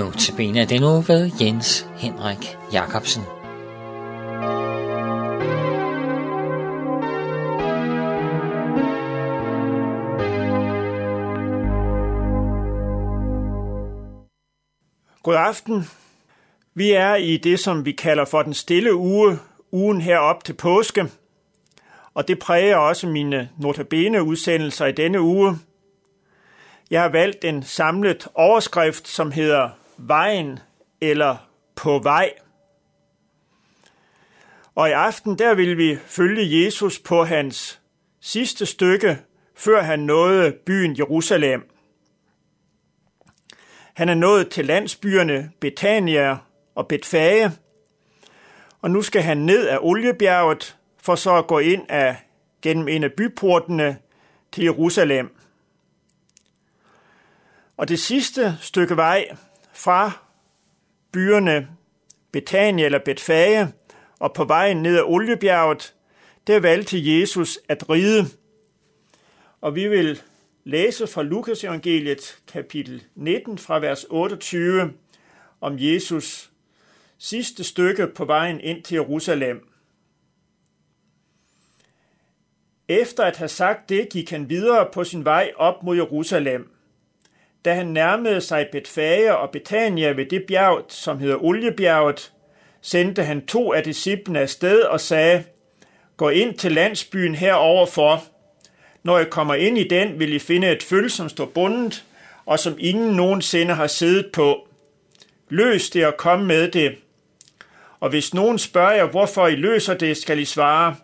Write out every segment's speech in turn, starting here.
Nu til benet den nu ved Jens Henrik Jacobsen. God aften. Vi er i det, som vi kalder for den stille uge, ugen herop til påske. Og det præger også mine notabene udsendelser i denne uge. Jeg har valgt en samlet overskrift, som hedder Vejen eller På vej. Og i aften der vil vi følge Jesus på hans sidste stykke, før han nåede byen Jerusalem. Han er nået til landsbyerne Betania og Betfage, og nu skal han ned af Oliebjerget for så at gå ind af, gennem en af byportene til Jerusalem. Og det sidste stykke vej fra byerne Betania eller Betfage og på vejen ned ad Oliebjerget, der valgte Jesus at ride. Og vi vil læse fra Lukas evangeliet kapitel 19 fra vers 28 om Jesus sidste stykke på vejen ind til Jerusalem. Efter at have sagt det, gik han videre på sin vej op mod Jerusalem. Da han nærmede sig Betfager og Betania ved det bjerg, som hedder Oliebjerget, sendte han to af disciplene afsted og sagde, Gå ind til landsbyen heroverfor. Når I kommer ind i den, vil I finde et føl, som står bundet, og som ingen nogensinde har siddet på. Løs det og kom med det. Og hvis nogen spørger jer, hvorfor I løser det, skal I svare,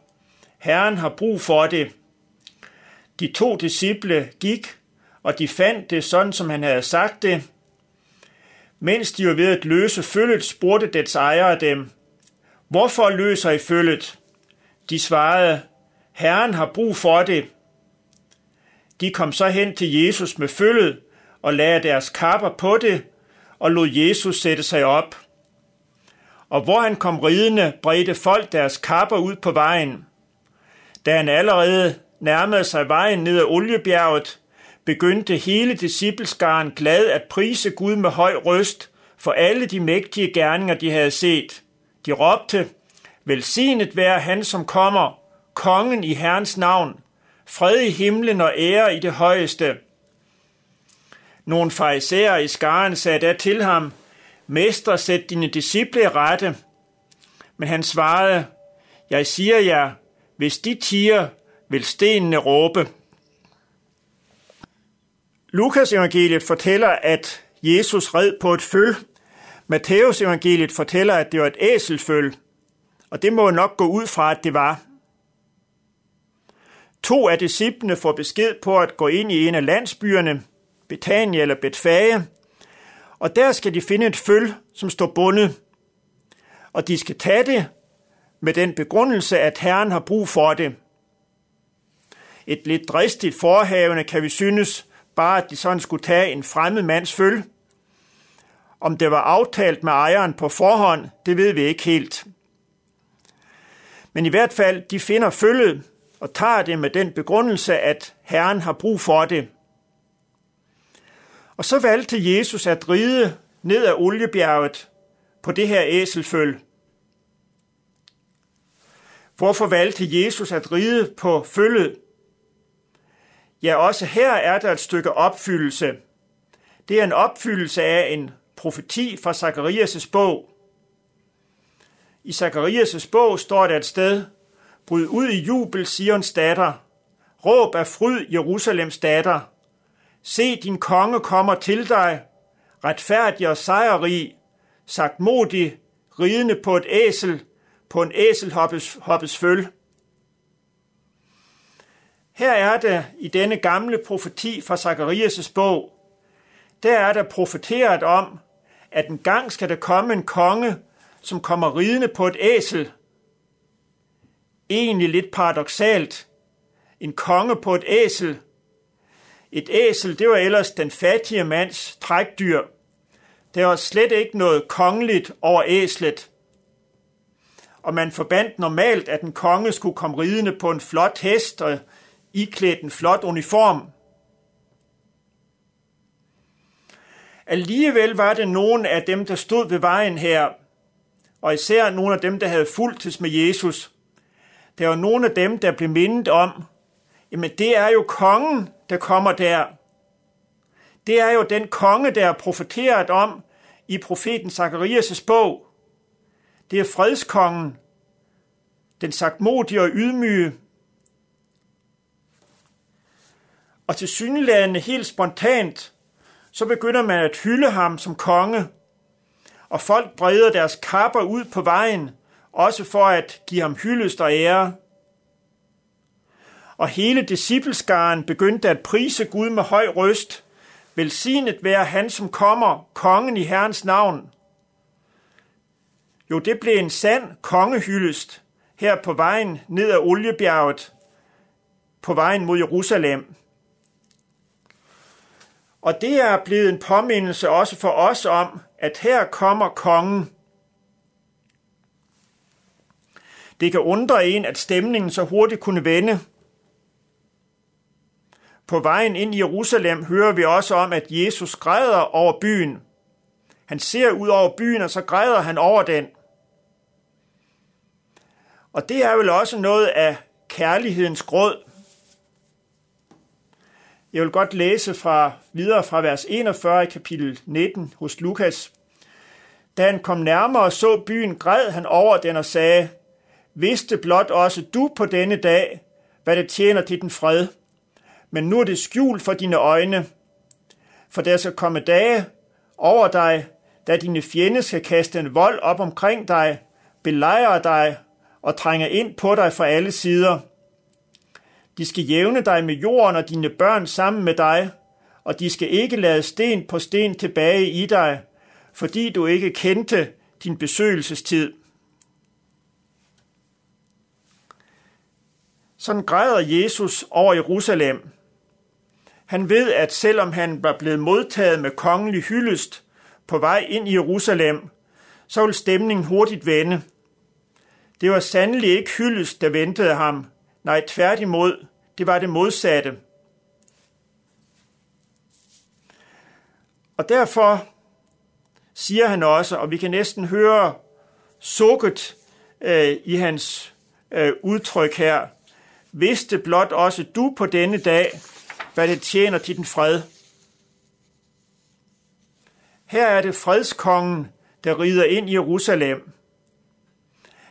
Herren har brug for det. De to disciple gik, og de fandt det sådan, som han havde sagt det. Mens de var ved at løse følget, spurgte dets ejere dem, Hvorfor løser I følget? De svarede, Herren har brug for det. De kom så hen til Jesus med følget og lagde deres kapper på det og lod Jesus sætte sig op. Og hvor han kom ridende, bredte folk deres kapper ud på vejen. Da han allerede nærmede sig vejen ned ad Oliebjerget, begyndte hele discipleskaren glad at prise Gud med høj røst for alle de mægtige gerninger, de havde set. De råbte, Velsignet være han, som kommer, kongen i Herrens navn, fred i himlen og ære i det højeste. Nogle farisæer i skaren sagde da til ham, Mester, sæt dine disciple i rette. Men han svarede, Jeg siger jer, hvis de tiger, vil stenene råbe. Lukas evangeliet fortæller, at Jesus red på et føl. Matthæus evangeliet fortæller, at det var et æselføl. Og det må nok gå ud fra, at det var. To af disciplene får besked på at gå ind i en af landsbyerne, Betania eller Betfage, og der skal de finde et føl, som står bundet. Og de skal tage det med den begrundelse, at Herren har brug for det. Et lidt dristigt forhavende kan vi synes, bare at de sådan skulle tage en fremmed mands føl. Om det var aftalt med ejeren på forhånd, det ved vi ikke helt. Men i hvert fald, de finder følget og tager det med den begrundelse, at Herren har brug for det. Og så valgte Jesus at ride ned ad oliebjerget på det her æselføl. Hvorfor valgte Jesus at ride på følget? Ja, også her er der et stykke opfyldelse. Det er en opfyldelse af en profeti fra Zakarias' bog. I Zakarias' bog står der et sted, Bryd ud i jubel, Sions datter. Råb af fryd, Jerusalems datter. Se, din konge kommer til dig, retfærdig og sejrrig, sagt modig, ridende på et æsel, på en æselhoppes hoppes føl. Her er det i denne gamle profeti fra Zakarias' bog, der er der profeteret om, at en gang skal der komme en konge, som kommer ridende på et æsel. Egentlig lidt paradoxalt. En konge på et æsel. Et æsel, det var ellers den fattige mands trækdyr. Der var slet ikke noget kongeligt over æslet. Og man forbandt normalt, at en konge skulle komme ridende på en flot hest og iklædt en flot uniform. Alligevel var det nogen af dem, der stod ved vejen her, og især nogle af dem, der havde fulgtes med Jesus. Der var nogle af dem, der blev mindet om, jamen det er jo kongen, der kommer der. Det er jo den konge, der er profeteret om i profeten Zakarias' bog. Det er fredskongen, den sagtmodige og ydmyge. Og til synlædende helt spontant, så begynder man at hylde ham som konge, og folk breder deres kapper ud på vejen, også for at give ham hyldest og ære. Og hele discipleskaren begyndte at prise Gud med høj røst. Velsignet være han, som kommer, kongen i Herrens navn. Jo, det blev en sand kongehyldest her på vejen ned ad Oliebjerget, på vejen mod Jerusalem. Og det er blevet en påmindelse også for os om, at her kommer kongen. Det kan undre en, at stemningen så hurtigt kunne vende. På vejen ind i Jerusalem hører vi også om, at Jesus græder over byen. Han ser ud over byen, og så græder han over den. Og det er vel også noget af kærlighedens gråd. Jeg vil godt læse fra videre fra vers 41 i kapitel 19 hos Lukas. Da han kom nærmere og så byen, græd han over den og sagde, Vidste blot også du på denne dag, hvad det tjener til den fred. Men nu er det skjult for dine øjne. For der skal komme dage over dig, da dine fjende skal kaste en vold op omkring dig, belejre dig og trænge ind på dig fra alle sider. De skal jævne dig med jorden og dine børn sammen med dig, og de skal ikke lade sten på sten tilbage i dig, fordi du ikke kendte din besøgelsestid. Sådan græder Jesus over Jerusalem. Han ved, at selvom han var blevet modtaget med kongelig hyldest på vej ind i Jerusalem, så vil stemningen hurtigt vende. Det var sandelig ikke hyldest, der ventede ham. Nej, tværtimod, det var det modsatte. Og derfor siger han også, og vi kan næsten høre sukket øh, i hans øh, udtryk her, vidste blot også du på denne dag, hvad det tjener til den fred. Her er det fredskongen, der rider ind i Jerusalem.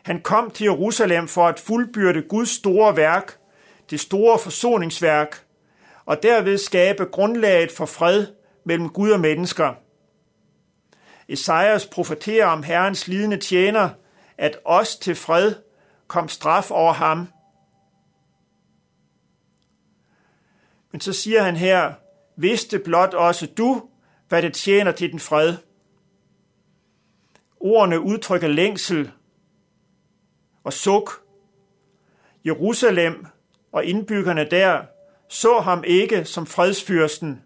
Han kom til Jerusalem for at fuldbyrde Guds store værk, det store forsoningsværk, og derved skabe grundlaget for fred mellem Gud og mennesker. Esajas profeterer om Herrens lidende tjener, at os til fred kom straf over ham. Men så siger han her, vidste blot også du, hvad det tjener til den fred. Ordene udtrykker længsel og suk. Jerusalem og indbyggerne der så ham ikke som fredsfyrsten.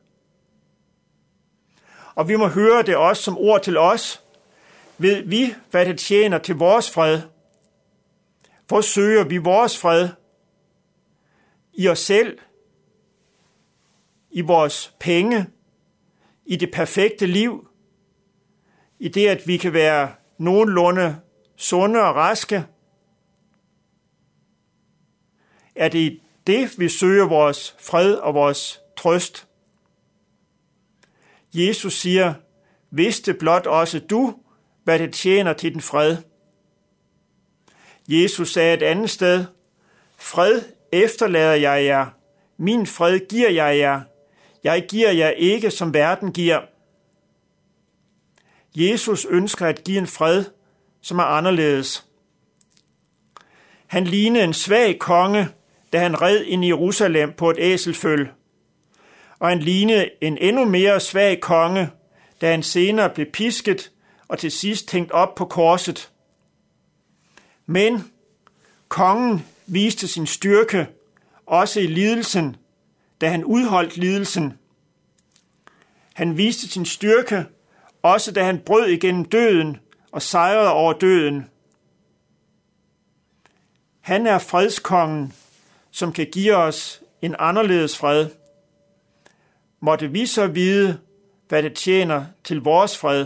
Og vi må høre det også som ord til os. Ved vi, hvad det tjener til vores fred? Hvor søger vi vores fred? I os selv? I vores penge? I det perfekte liv? I det, at vi kan være nogenlunde sunde og raske? Er det det, vi søger vores fred og vores trøst. Jesus siger, vidste blot også du, hvad det tjener til den fred. Jesus sagde et andet sted, fred efterlader jeg jer, min fred giver jeg jer, jeg giver jer ikke, som verden giver. Jesus ønsker at give en fred, som er anderledes. Han lignede en svag konge, da han red ind i Jerusalem på et æselføl. Og han lignede en endnu mere svag konge, da han senere blev pisket og til sidst hængt op på korset. Men kongen viste sin styrke også i lidelsen, da han udholdt lidelsen. Han viste sin styrke også da han brød igennem døden og sejrede over døden. Han er fredskongen, som kan give os en anderledes fred. Måtte vi så vide, hvad det tjener til vores fred.